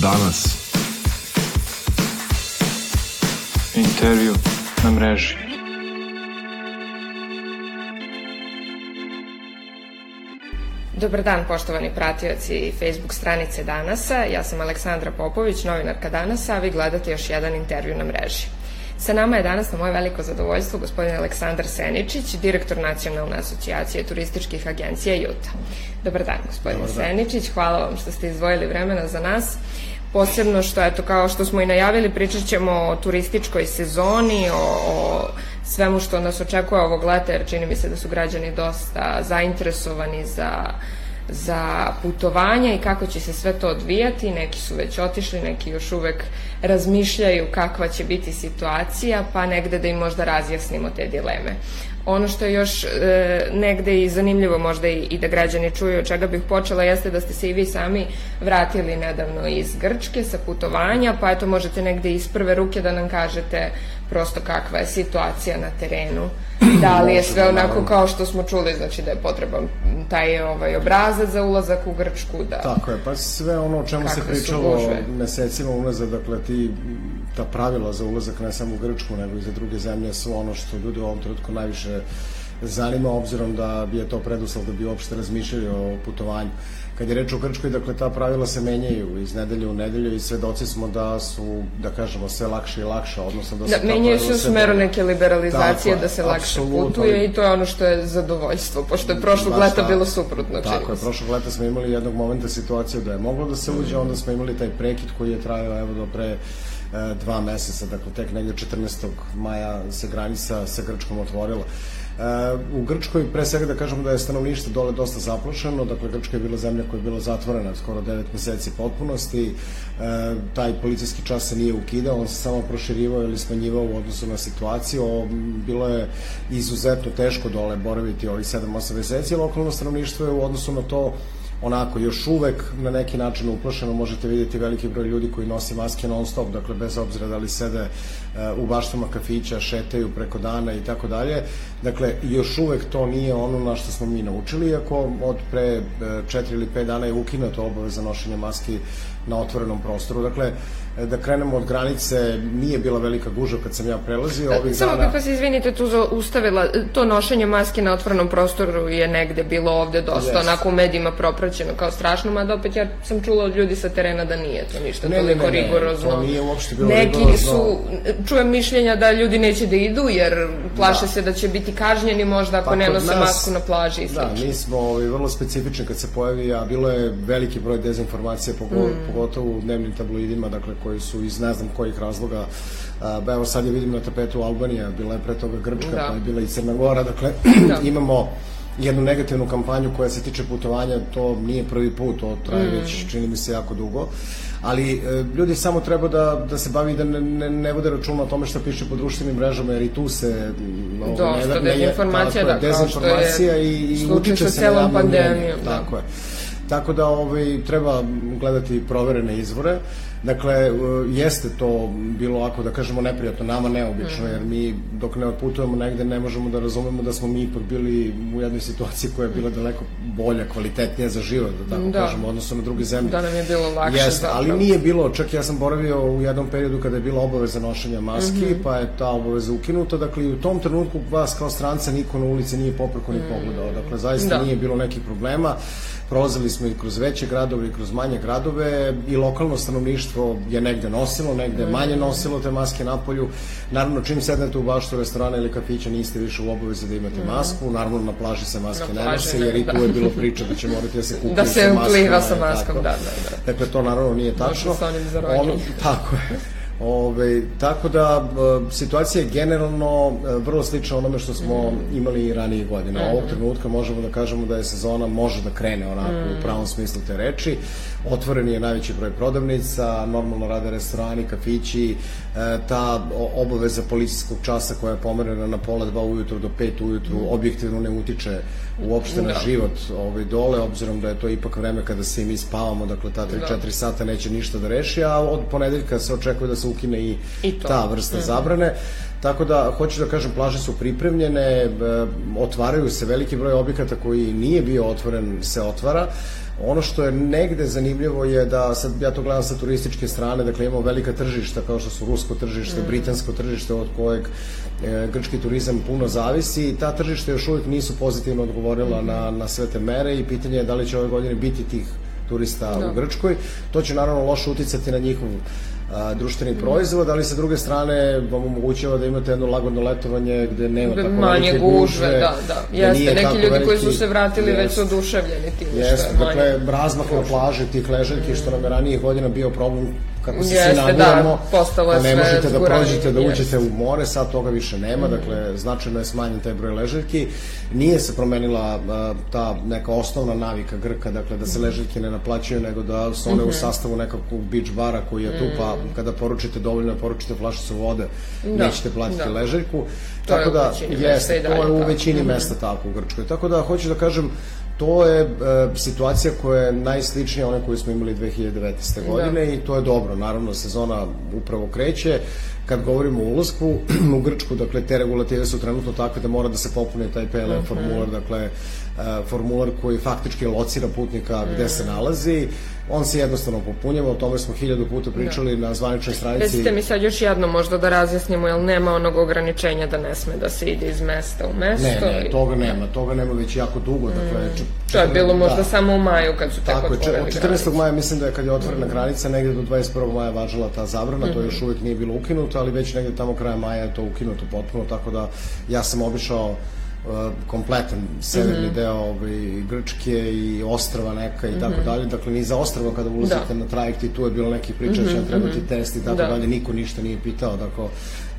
danas. Intervju na mreži. Dobar dan, poštovani pratioci Facebook stranice Danasa. Ja sam Aleksandra Popović, novinarka Danasa, a vi gledate još jedan intervju na mreži. Sa nama je danas na moje veliko zadovoljstvo gospodin Aleksandar Seničić, direktor Nacionalne asocijacije turističkih agencija JUTA. Dobar dan, gospodine Dobar dan. Seničić, hvala vam što ste izdvojili vremena za nas. Posebno što, eto, kao što smo i najavili, pričat ćemo o turističkoj sezoni, o, o svemu što nas očekuje ovog leta, jer čini mi se da su građani dosta zainteresovani za za putovanja i kako će se sve to odvijati. Neki su već otišli, neki još uvek razmišljaju kakva će biti situacija, pa negde da im možda razjasnimo te dileme. Ono što je još e, negde i zanimljivo možda i, i da građani čuju od čega bih počela jeste da ste se i vi sami vratili nedavno iz Grčke sa putovanja, pa eto možete negde iz prve ruke da nam kažete prosto kakva je situacija na terenu. Da li je sve onako kao što smo čuli, znači da je potreban taj ovaj obrazac za ulazak u Grčku, da... Tako je, pa sve ono o čemu se pričalo mesecima unazad, dakle ti, ta pravila za ulazak ne samo u Grčku, nego i za druge zemlje su ono što ljudi u ovom trenutku najviše zanima, obzirom da je to preduslov da bi uopšte razmišljali o putovanju. Kad je reč o Grčkoj, dakle, ta pravila se menjaju iz nedelje u nedelju i svedoci smo da su, da kažemo, sve lakše i lakše, odnosno da, da se menjaju se u smeru neke liberalizacije, tako, da se lakše putuje i to je ono što je zadovoljstvo, pošto je prošlog leta bilo suprotno. Tako je, prošlog leta smo imali jednog momenta situaciju da je moglo da se uđe, onda smo imali taj prekid koji je trajao, evo, do pre dva meseca, dakle, tek negde 14. maja se granica sa Grčkom otvorila. U Grčkoj, pre svega da kažemo da je stanovništvo dole dosta zaplašeno, dakle Grčka je bila zemlja koja je bila zatvorena skoro 9 meseci potpunosti, taj policijski čas se nije ukidao, on se samo proširivao ili smanjivao u odnosu na situaciju, bilo je izuzetno teško dole boraviti ovih 7-8 meseci, lokalno stanovništvo je u odnosu na to onako još uvek na neki način uplašeno, možete vidjeti veliki broj ljudi koji nosi maske non stop, dakle bez obzira da li sede u baštama kafića, šetaju preko dana i tako dalje. Dakle, još uvek to nije ono na što smo mi naučili, iako od pre 4 ili 5 dana je ukinuto obaveza nošenja maski na otvorenom prostoru. Dakle, da krenemo od granice, nije bila velika guža kad sam ja prelazio ovih Samo dana. Samo bih vas, izvinite, tu ustavila, to nošenje maske na otvorenom prostoru je negde bilo ovde dosta yes. onako u medijima propraćeno kao strašno, mada opet ja sam čula od ljudi sa terena da nije to ništa ne, toliko ne, ne, rigorozno. to nije uopšte bilo Neki rigorozno. su, čujem mišljenja da ljudi neće da idu jer plaše da. se da će biti kažnjeni možda ako pa, ne nose nas, masku na plaži i sl. Da, mi smo ovaj, vrlo specifični kad se pojavi, a bilo je veliki broj dezinformacije, pogotovo, mm. pogotovo u dnevnim tabloidima, dakle koji su iz ne znam kojih razloga ba evo sad je vidim na tapetu Albanija, bila je pre toga Grčka, da. pa je bila i Crna Gora, dakle da. imamo jednu negativnu kampanju koja se tiče putovanja, to nije prvi put, to traje mm. već, čini mi se, jako dugo. Ali e, ljudi samo treba da, da se bavi da ne, ne, ne vode računa o tome što piše po društvenim mrežama, jer i tu se... Ovo, Dosta ne, dezinformacija, da, kao što je i, i slučaj sa celom pandemijom. Da. Tako je. Tako da ovaj, treba gledati proverene izvore. Dakle, e, jeste to bilo ovako, da kažemo, neprijatno, nama neobično, jer mi dok ne otputujemo negde ne možemo da razumemo da smo mi ipak bili u jednoj situaciji koja je bila daleko bolja, kvalitetnija za život, da tako da. kažemo, odnosno na druge zemlje. Da nam je bilo lakše. Jeste, ali nije bilo, čak ja sam boravio u jednom periodu kada je bila obaveza nošenja maski, mm -hmm. pa je ta obaveza ukinuta, dakle i u tom trenutku vas kao stranca niko na ulici nije popreko ni mm. pogledao, dakle zaista da. nije bilo nekih problema prolazili smo i kroz veće gradove i kroz manje gradove i lokalno stanovništvo je negde nosilo, negde manje nosilo te maske na polju. Naravno, čim sednete u baštu restorana ili kafića niste više u obavezi da imate masku, naravno na plaži se maske ne nose, jer i tu je bilo priča da će morati da se kupuje da se upliva sa maskom, da, da, da. Dakle, to naravno nije tačno. Ono, tako je. Ove, tako da e, situacija je generalno e, vrlo slična onome što smo mm. imali i ranije godine. Mm. Ovog trenutka možemo da kažemo da je sezona može da krene onako mm. u pravom smislu te reči. Otvoren je najveći broj prodavnica, normalno rade restorani, kafići, ta obaveza policijskog časa koja je pomerena na pola dva ujutru do pet ujutru mm. objektivno ne utiče uopšte na da. život ovaj, dole, obzirom da je to ipak vreme kada se i mi spavamo, dakle ta 3-4 da. sata neće ništa da reši, a od ponedeljka se očekuje da se ukine i, I ta vrsta mm zabrane. Tako da, hoću da kažem, plaže su pripremljene, otvaraju se veliki broj objekata koji nije bio otvoren, se otvara. Ono što je negde zanimljivo je da, sad ja to gledam sa turističke strane, dakle imamo velika tržišta kao što su rusko tržište, mm. britansko tržište od kojeg e, grčki turizam puno zavisi i ta tržišta još uvijek nisu pozitivno odgovorila mm. na, na sve te mere i pitanje je da li će ove godine biti tih turista da. u Grčkoj. To će naravno loše uticati na njihov a, društveni proizvod, ali sa druge strane vam omogućava da imate jedno lagodno letovanje gde nema tako manje gužve, da, da. Jeste, neki ljudi veliki, koji su se vratili već su oduševljeni tim jeste, što je manje. Dakle, razmak na plaži tih ležaljki, što nam je ranije godina bio problem kako se Jeste, svi nabiramo, da, ne možete da prođete, da uđete u more, sad toga više nema, mm. dakle, značajno je smanjen taj broj ležaljki. Nije se promenila uh, ta neka osnovna navika Grka, dakle, da se mm. ležaljke ne naplaćaju, nego da su one mm -hmm. u mhm. sastavu nekakvog beach bara koji je tu, pa mm. kada poručite dovoljno, poručite flašicu vode, da, nećete platiti da. ležaljku. To tako da, jeste, to je u većini mesta tako u Grčkoj. Tako da, hoću da kažem, to je e, situacija koja je najsličnija one koju smo imali 2019. Da. godine da. i to je dobro. Naravno, sezona upravo kreće. Kad govorimo o ulazku u Grčku, dakle, te regulative su trenutno takve da mora da se popune taj PLM uh mhm. -huh. formular, dakle, e, formular koji faktički locira putnika gde se nalazi on se jednostavno popunjava, o tome smo hiljadu puta pričali da. na zvaničnoj stranici. Recite mi sad još jedno možda da razjasnimo, jel nema onog ograničenja da ne sme da se ide iz mesta u mesto? Ne, ne, toga nema, toga nema već jako dugo, mm. dakle... Č, to je bilo možda da. samo u maju kad su tako otvorili Od 14. Granice. maja mislim da je kad je otvorena mm. granica, negde do 21. maja važila ta zabrana, mm. to još uvijek nije bilo ukinuto, ali već negde tamo kraja maja je to ukinuto potpuno, tako da ja sam obišao kompletan severni mm -hmm. deo ovaj, Grčke i ostrava neka i tako mm -hmm. dalje. Dakle, ni za ostrava kada ulazite da. na trajekt i tu je bilo neki priča mm -hmm. će vam trebati mm -hmm. test i tako da. dalje. Niko ništa nije pitao, dakle,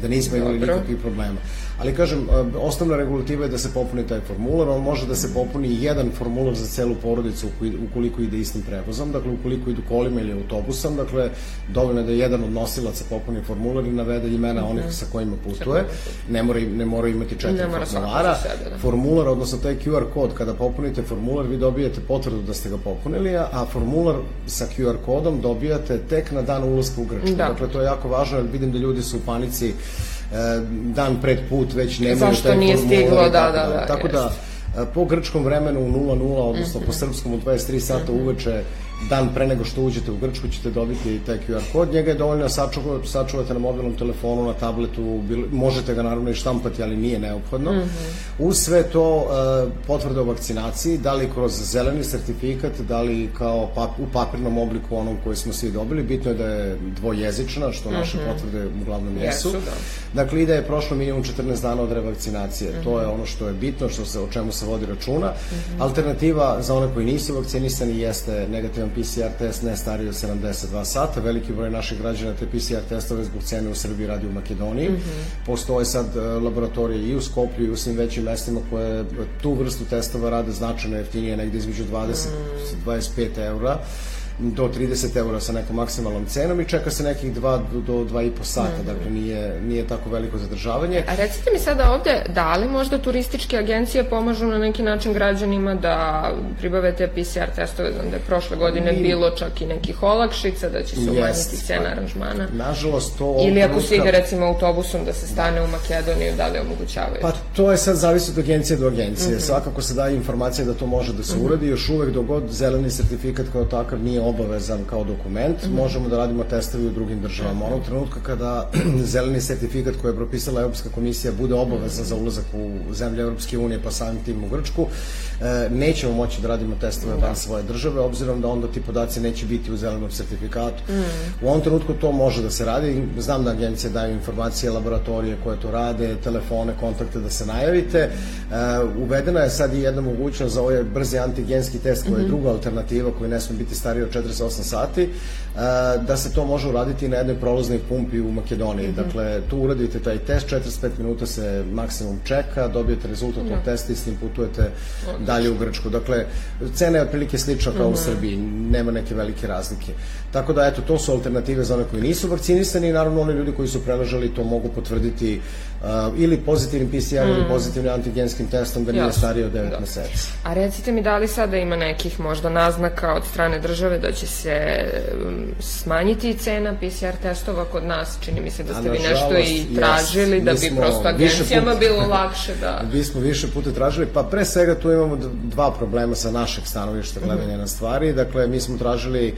da nismo imali Dobro. nikakvih problema. Ali kažem, osnovna regulativa je da se popuni taj formular, on može da se popuni jedan formular za celu porodicu ukoliko ide istim prevozom, dakle ukoliko idu kolima ili autobusom, dakle dovoljno je da jedan od nosilaca popuni formular i navede imena onih sa kojima putuje, ne mora, ne mora imati četiri formulara. Sebe, da. Formular, odnosno taj QR kod, kada popunite formular, vi dobijete potvrdu da ste ga popunili, a formular sa QR kodom dobijate tek na dan ulaska u Grčku. Da. Dakle, to je jako važno, jer vidim da ljudi su u panici E, dan pred put već nemaju Zašto taj nije stiglo, da, da, da, da. Tako da, e, po grčkom vremenu u 00, odnosno mm -hmm. po srpskom u 23 sata uveče dan pre nego što uđete u Grčku ćete dobiti taj QR kod. Njega je dovoljno sačuvati, sačuvate na mobilnom telefonu, na tabletu, možete ga naravno i štampati, ali nije neophodno. Mm -hmm. Uz sve to uh, potvrde o vakcinaciji, da li kroz zeleni sertifikat, da li kao pap, u papirnom obliku onom koji smo svi dobili, bitno je da je dvojezična, što mm -hmm. naše potvrde uglavnom jesu. jesu da. Dakle, i da je prošlo minimum 14 dana od revakcinacije. Mm -hmm. To je ono što je bitno, što se, o čemu se vodi računa. Mm -hmm. Alternativa za one koji nisu vakcinisani jeste negativan PCR test ne stariji od 72 sata. Veliki broj naših građana te PCR testove zbog cene u Srbiji radi u Makedoniji. Mm -hmm. Postoje sad e, laboratorije i u Skoplju i u svim većim mestima koje tu vrstu testova rade značajno jeftinije, negde između 20 mm. 25 eura do 30 eura sa nekom maksimalnom cenom i čeka se nekih 2 do 2,5 sata, mm dakle nije, nije tako veliko zadržavanje. A recite mi sada ovde, da li možda turističke agencije pomažu na neki način građanima da pribave te PCR testove, znam da je prošle godine I... bilo čak i nekih olakšica, da će se umanjiti cena aranžmana. Nažalost, to... Ili ako se ide recimo autobusom da se stane u Makedoniju, da li omogućavaju? Pa to je sad zavisi od agencije do agencije. Mm -hmm. Svakako se daje informacija da to može da se mm -hmm. uradi, još uvek dogod zeleni sertifikat kao takav nije obavezan kao dokument, mm možemo da radimo testove u drugim državama. Onog trenutka kada zeleni sertifikat koji je propisala Europska komisija bude obavezan za ulazak u zemlje Europske unije, pa samim tim u Grčku, e, nećemo moći da radimo testove van svoje države, obzirom da onda ti podaci neće biti u zelenom sertifikatu. Mm. U ovom trenutku to može da se radi. Znam da agencije daju informacije, laboratorije koje to rade, telefone, kontakte da se najavite. E, uvedena je sad i jedna mogućnost za ovaj brzi antigenski test koji je mhm. druga alternativa koji ne sme biti stariji od 48 sati, da se to može uraditi na jednoj prolaznoj pumpi u Makedoniji. Mm -hmm. Dakle, tu uradite taj test, 45 minuta se maksimum čeka, dobijete rezultat tog da. testa i s tim putujete Odlično. dalje u Grčku. Dakle, cena je otprilike slična kao mm -hmm. u mhm. Srbiji, nema neke velike razlike. Tako da, eto, to su alternative za one koji nisu vakcinisani i naravno oni ljudi koji su preležali to mogu potvrditi uh, ili pozitivnim PCR mm. ili pozitivnim antigenskim testom da nije starije od 9 da. meseci. A recite mi da li sada ima nekih možda naznaka od strane države da će se um, smanjiti cena PCR testova kod nas, čini mi se da ste vi nešto i tražili, jes. da bi prosto agencijama puta- bilo lakše da... Mi smo više puta tražili, pa pre svega tu imamo dva problema sa našeg stanovišta gledanja na stvari. Dakle, mi smo tražili e,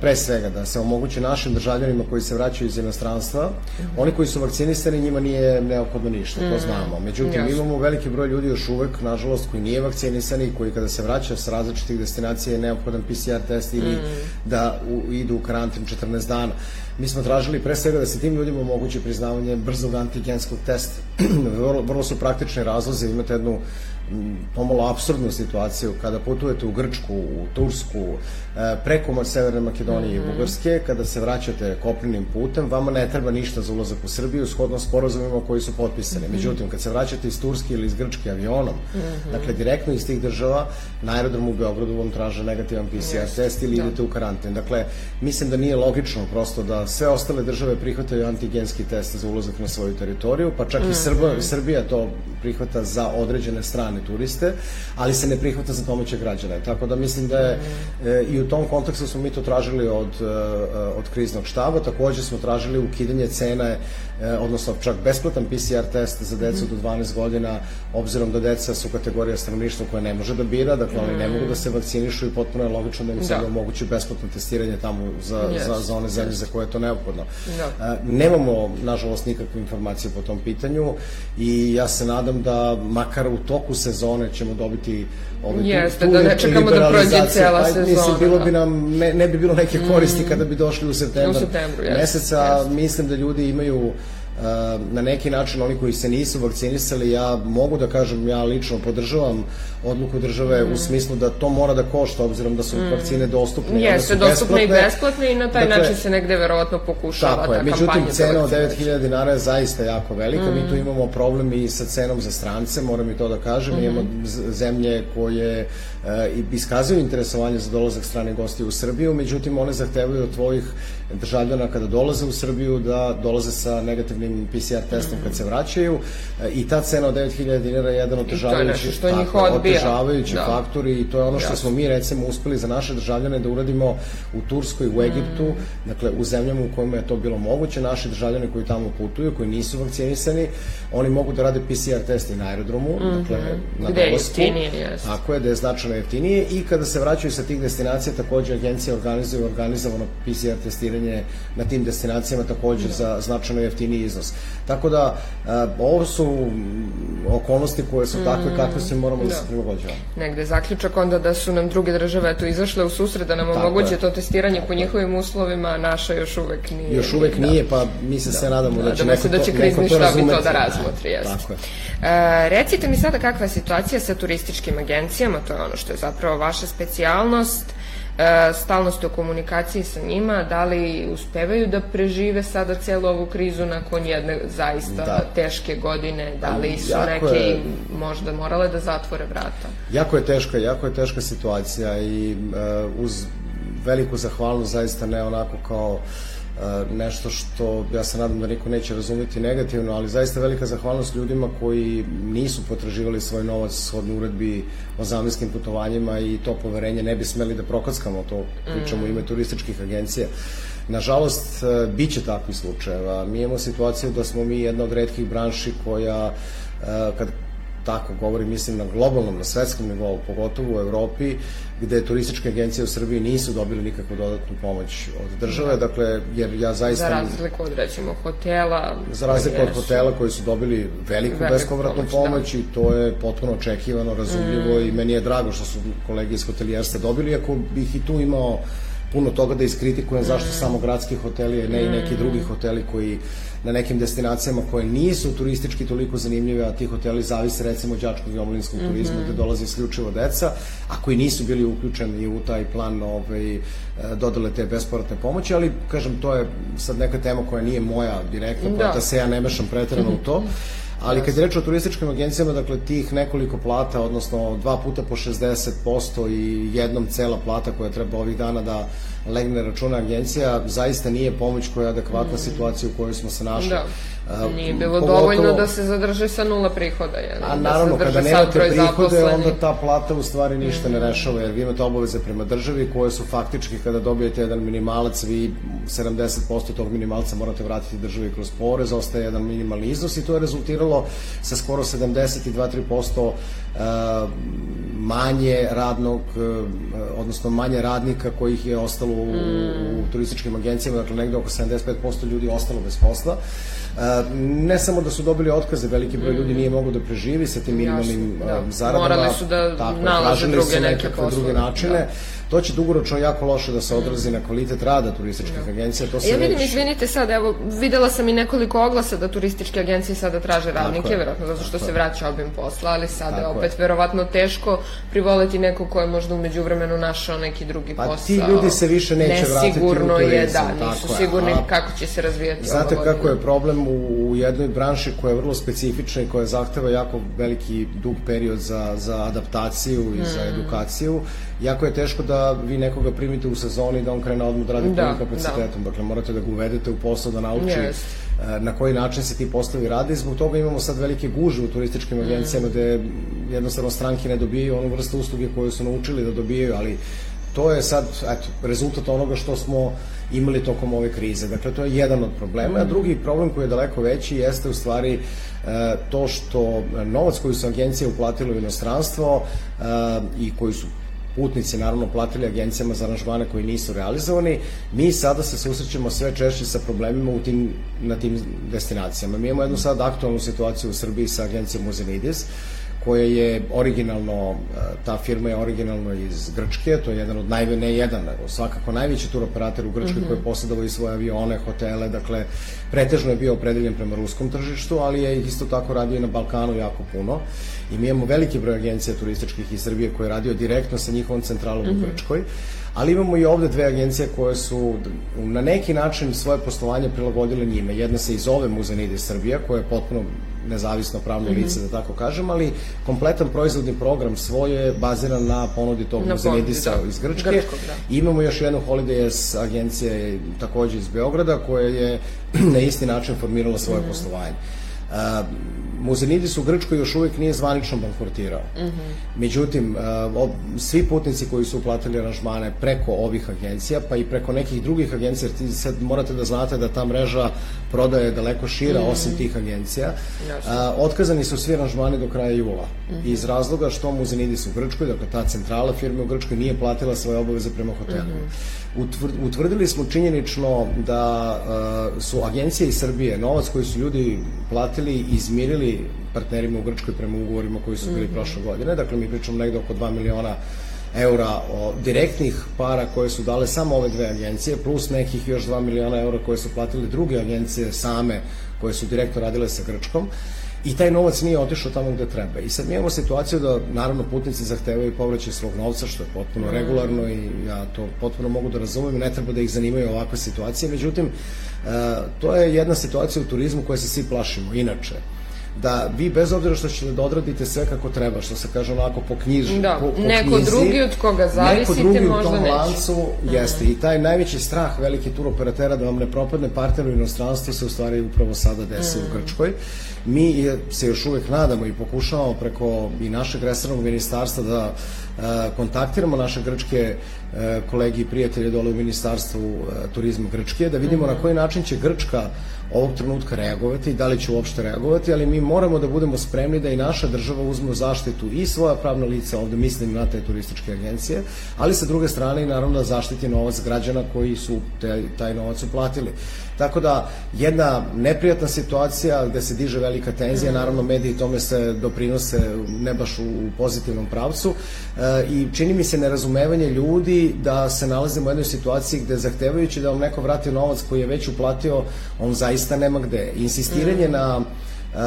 pre svega da se omogući našim državljanima koji se vraćaju iz inostranstva, oni koji su vakcinisani, njima nije neophodno ništa, to znamo. Međutim, Jasno. imamo veliki broj ljudi još uvek, nažalost, koji nije vakcinisan i koji kada se vraća sa različitih destinacija je neophodan PCR test ili da u, idu u karantin 14 dana. Mi smo tražili pre svega da se tim ljudima omogući priznavanje brzog antigenskog testa. vrlo, vrlo su praktični razlozi, imate jednu pomalo absurdnu situaciju kada putujete u Grčku, u Tursku, e, preko Severne Makedonije i Bugarske, kada se vraćate kopnenim putem, vama ne treba ništa za ulazak u Srbiju, shodno sporazumima koji su potpisani. Međutim, kad se vraćate iz Turske ili iz Grčke avionom, dakle, direktno iz tih država, na aerodromu u Beogradu vam traže negativan PCR test ili idete u karantin. Dakle, mislim da nije logično prosto da sve ostale države prihvataju antigenski test za ulazak na svoju teritoriju, pa čak i Srba, Srbija to prihvata za određene strane turiste, ali se ne prihvata za domaće građane. Tako da mislim da je e, i u tom kontekstu smo mi to tražili od, e, od kriznog štaba, takođe smo tražili ukidanje cene, e, odnosno čak besplatan PCR test za decu do 12 godina, obzirom da deca su kategorija stanovništva koja ne može da bira, dakle oni ne mogu da se vakcinišu i potpuno je logično da im se Da. omogući besplatno testiranje tamo za, Jest, za, za one zemlje za koje je to neophodno. Da. E, Nemamo, nažalost, nikakve informacije po tom pitanju i ja se nadam da makar u toku sezone ćemo dobiti ove, Jeste, da ne čekamo da prođe cela Pa, sezona, Mislim, bilo bi nam, ne, ne bi bilo neke koristi kada bi došli u septembar, U septembru, jeste, meseca. Mislim da ljudi imaju Uh, na neki način oni koji se nisu vakcinisali, ja mogu da kažem, ja lično podržavam odluku države Mm. u smislu da to mora da košta, obzirom da su vakcine dostupne. Jeste, dostupne i besplatne. besplatne i na taj Dakle, način se negde verovatno pokušava Tako je, ta međutim kampanja za cena od vakcinaciju. 9000 dinara je zaista jako velika, mi tu imamo problem i sa cenom za strance, moram i to da kažem, mi imamo zemlje koje i iskazuju interesovanje za dolazak stranih gostiju u Srbiju, međutim one zahtevaju od tvojih državljana kada dolaze u Srbiju da dolaze sa negativnim PCR testom kad se vraćaju e, i ta cena od 9000 dinara je jedan otežavajući, tako je, odbija. otežavajući Da. faktor i to je ono što smo mi recimo uspeli za naše državljane da uradimo u Turskoj, u Egiptu, dakle u zemljama u kojima je to bilo moguće, naši državljani koji tamo putuju, koji nisu vakcinisani, oni mogu da rade PCR test i na aerodromu, dakle na Gde jeste. Tako je, da je značajno jeftinije i kada se vraćaju sa tih destinacija, takođe agencija organizuje organizovano PCR testiranje na tim destinacijama takođe za značajno jeftiniji iznos. Tako da, a, ovo su mm, okolnosti koje su takve kakve su i moramo da, se prilagođavamo. negde zaključak onda da su nam druge države eto izašle u susret da nam omoguće to testiranje po njihovim uslovima, a naša još uvek nije. Još uvek Da. nije, pa mi se sve nadamo da će Nadamo neko se da će krizni štab i to da razmotri, jeste. Tako je. E, recite mi sada kakva je situacija sa turističkim agencijama, to je ono što je zapravo vaša specijalnost, e, stalno ste u komunikaciji sa njima, da li uspevaju da prežive sada celu ovu krizu nakon jedne zaista Da. teške godine, da li su Jako neke je- možda morale da zatvore vrata? Jako je teška, jako je teška situacija i uh, uz veliku zahvalnost zaista ne onako kao uh, nešto što ja se nadam da niko neće razumeti negativno, ali zaista velika zahvalnost ljudima koji nisu potraživali svoj novac shodno uredbi o zamenskim putovanjima i to poverenje ne bi smeli da prokockamo, to pričamo u ime turističkih agencija. Nažalost, e, bit će takvih slučajeva. Mi imamo situaciju da smo mi jedna od redkih branši koja, e, kad tako govorim, mislim na globalnom, na svetskom nivou, pogotovo u Evropi, gde turističke agencije u Srbiji nisu dobili nikakvu dodatnu pomoć od države, dakle, jer ja zaista... Za razliku od recimo hotela. Za razliku od hotela koji su dobili veliku, bespovratnu pomoć, pomoć, i to je potpuno očekivano, razumljivo i meni je drago što su kolege iz hotelijerstva dobili, iako bih i tu imao puno toga da iskritikujem zašto samo gradski hoteli, a ne i neki drugi hoteli koji na nekim destinacijama koje nisu turistički toliko zanimljive, a ti hoteli zavise recimo od đačkog i omlinskog turizma gde dolaze isključivo deca, a koji nisu bili uključeni u taj plan ovaj, e, dodale te besporatne pomoći, ali kažem to je sad neka tema koja nije moja direktno, pa Da. da se ja ne mešam preterano u to. Ali kad je reč o turističkim agencijama, dakle tih nekoliko plata, odnosno dva puta po 60% i jednom cela plata koja treba ovih dana da legne na računa agencija, zaista nije pomoć koja je adekvatna situaciji u kojoj smo se našli. Da. Nije bilo pogotovo, dovoljno da se zadrže sa nula prihoda. Je, a da naravno, kada nemate prihode, onda ta plata u stvari ništa ne rešava, jer vi imate obaveze prema državi koje su faktički kada dobijete jedan minimalac, vi 70% tog minimalca morate vratiti državi kroz porez, ostaje jedan minimalni iznos i to je rezultiralo sa skoro 72-3% manje radnog, odnosno manje radnika kojih je ostalo u, u turističkim agencijama, dakle negde oko 75% ljudi ostalo bez posla. Ne samo da su dobili otkaze, veliki broj ljudi nije moglo da preživi sa tim minimalnim da. zaradama. Morali su da tako, nalaže druge neke poslove. druge načine. Da to će dugoročno jako loše da se odrazi na kvalitet rada turističkih agencija. To se ja vidim, već... izvinite sad, evo, videla sam i nekoliko oglasa da turističke agencije sada traže radnike, verovatno zato što se vraća obim posla, ali sada je opet verovatno teško privoleti neko ko je možda umeđu vremenu našao neki drugi pa, posao. Pa ti ljudi se više neće vratiti u turizam. je, da, nisu tako sigurni je. kako će se razvijati Znate kako je problem u, u jednoj branši koja je vrlo specifična i koja zahteva jako veliki dug period za, za adaptaciju i hmm. za edukaciju jako je teško da vi nekoga primite u sezoni da on krene odmah da radi da, punim kapacitetom. Da. Dakle, morate da ga uvedete u posao, da nauči yes. na koji način se ti poslovi rade i zbog toga imamo sad velike guže u turističkim mm. agencijama mm. gde jednostavno stranke ne dobijaju onu vrstu usluge koju su naučili da dobijaju, ali to je sad eto, rezultat onoga što smo imali tokom ove krize. Dakle, to je jedan od problema. A drugi problem koji je daleko veći jeste u stvari e, to što novac koji su agencije uplatile u inostranstvo e, i koji su putnici naravno platili agencijama za aranžmane koji nisu realizovani, mi sada se susrećemo sve češće sa problemima u tim, na tim destinacijama. Mi imamo jednu sad aktualnu situaciju u Srbiji sa agencijom Muzenidis, koja je originalno, e, ta firma je originalno iz Grčke, to je jedan od najve, ne jedan, nego svakako najveći turoperator u Grčkoj mm -hmm. koji je posjedao i svoje avione, hotele, dakle, pretežno je bio opredeljen prema ruskom tržištu, ali je isto tako radio i na Balkanu jako puno. I mi imamo veliki broj agencija turističkih iz Srbije koje je radio direktno sa njihovom centralom mm -hmm. u mhm. Grčkoj, ali imamo i ovde dve agencije koje su na neki način svoje poslovanje prilagodile njime. Jedna se i zove Muzenide Srbija, koja je potpuno nezavisno pravno mm -hmm. lice, da tako kažem, ali kompletan proizvodni program svoj je baziran na ponudi tog na Muzenidisa da. iz Grčke. Grčkog, da. Imamo još jednu Holidays agencije takođe iz Beograda koja je na isti način formirala svoje mm -hmm. poslovanje. Uh, Muzenidis u Grčkoj još uvijek nije zvanično bankrotirao. Mm -hmm. Međutim, uh, svi putnici koji su uplatili aranžmane preko ovih agencija, pa i preko nekih drugih agencija, jer ti sad morate da znate da ta mreža prodaje daleko šira mm -hmm. osim tih agencija, uh, otkazani su svi aranžmani do kraja jula. Mm -hmm. Iz razloga što Muzenidis u Grčkoj, dakle ta centrala firme u Grčkoj nije platila svoje obaveze prema hotelu. Mm -hmm utvrdili smo činjenično da uh, su agencije iz Srbije novac koji su ljudi platili i izmirili partnerima u Grčkoj prema ugovorima koji su bili mm -hmm. prošle godine. Dakle, mi pričamo negde oko 2 miliona eura o direktnih para koje su dale samo ove dve agencije, plus nekih još 2 miliona eura koje su platili druge agencije same koje su direktno radile sa Grčkom. Uh, i taj novac nije otišao tamo gde treba. I sad mi imamo situaciju da, naravno, putnici zahtevaju povraćaj svog novca, što je potpuno mm. regularno i ja to potpuno mogu da razumem, ne treba da ih zanimaju ovakve situacije, međutim, uh, to je jedna situacija u turizmu koja se svi plašimo, inače da vi bez obzira što ćete da odradite sve kako treba, što se kaže onako po knjiži, da, po, po neko knjizi, drugi od koga zavisite neko drugi možda u tom neće. lancu mm. jeste i taj najveći strah veliki turoperatera da vam ne propadne partner u inostranstvu se u stvari upravo sada desi mm. u Grčkoj. Mi se još uvek nadamo i pokušavamo preko i našeg resornog ministarstva da e, kontaktiramo naše grčke e, kolegi i prijatelje dole u ministarstvu e, turizma Grčke, da vidimo na koji način će Grčka ovog trenutka reagovati i da li će uopšte reagovati, ali mi moramo da budemo spremni da i naša država uzme u zaštitu i svoja pravna lica, ovde mislim na te turističke agencije, ali sa druge strane i naravno da zaštiti novac građana koji su taj novac uplatili. Tako da, jedna neprijatna situacija gde se diže velika tenzija, mhm. naravno mediji tome se doprinose ne baš u, u pozitivnom pravcu e, i čini mi se nerazumevanje ljudi da se nalazimo u jednoj situaciji gde zahtevajući da vam neko vrati novac koji je već uplatio, on zaista nema gde. Insistiranje mm. na Uh,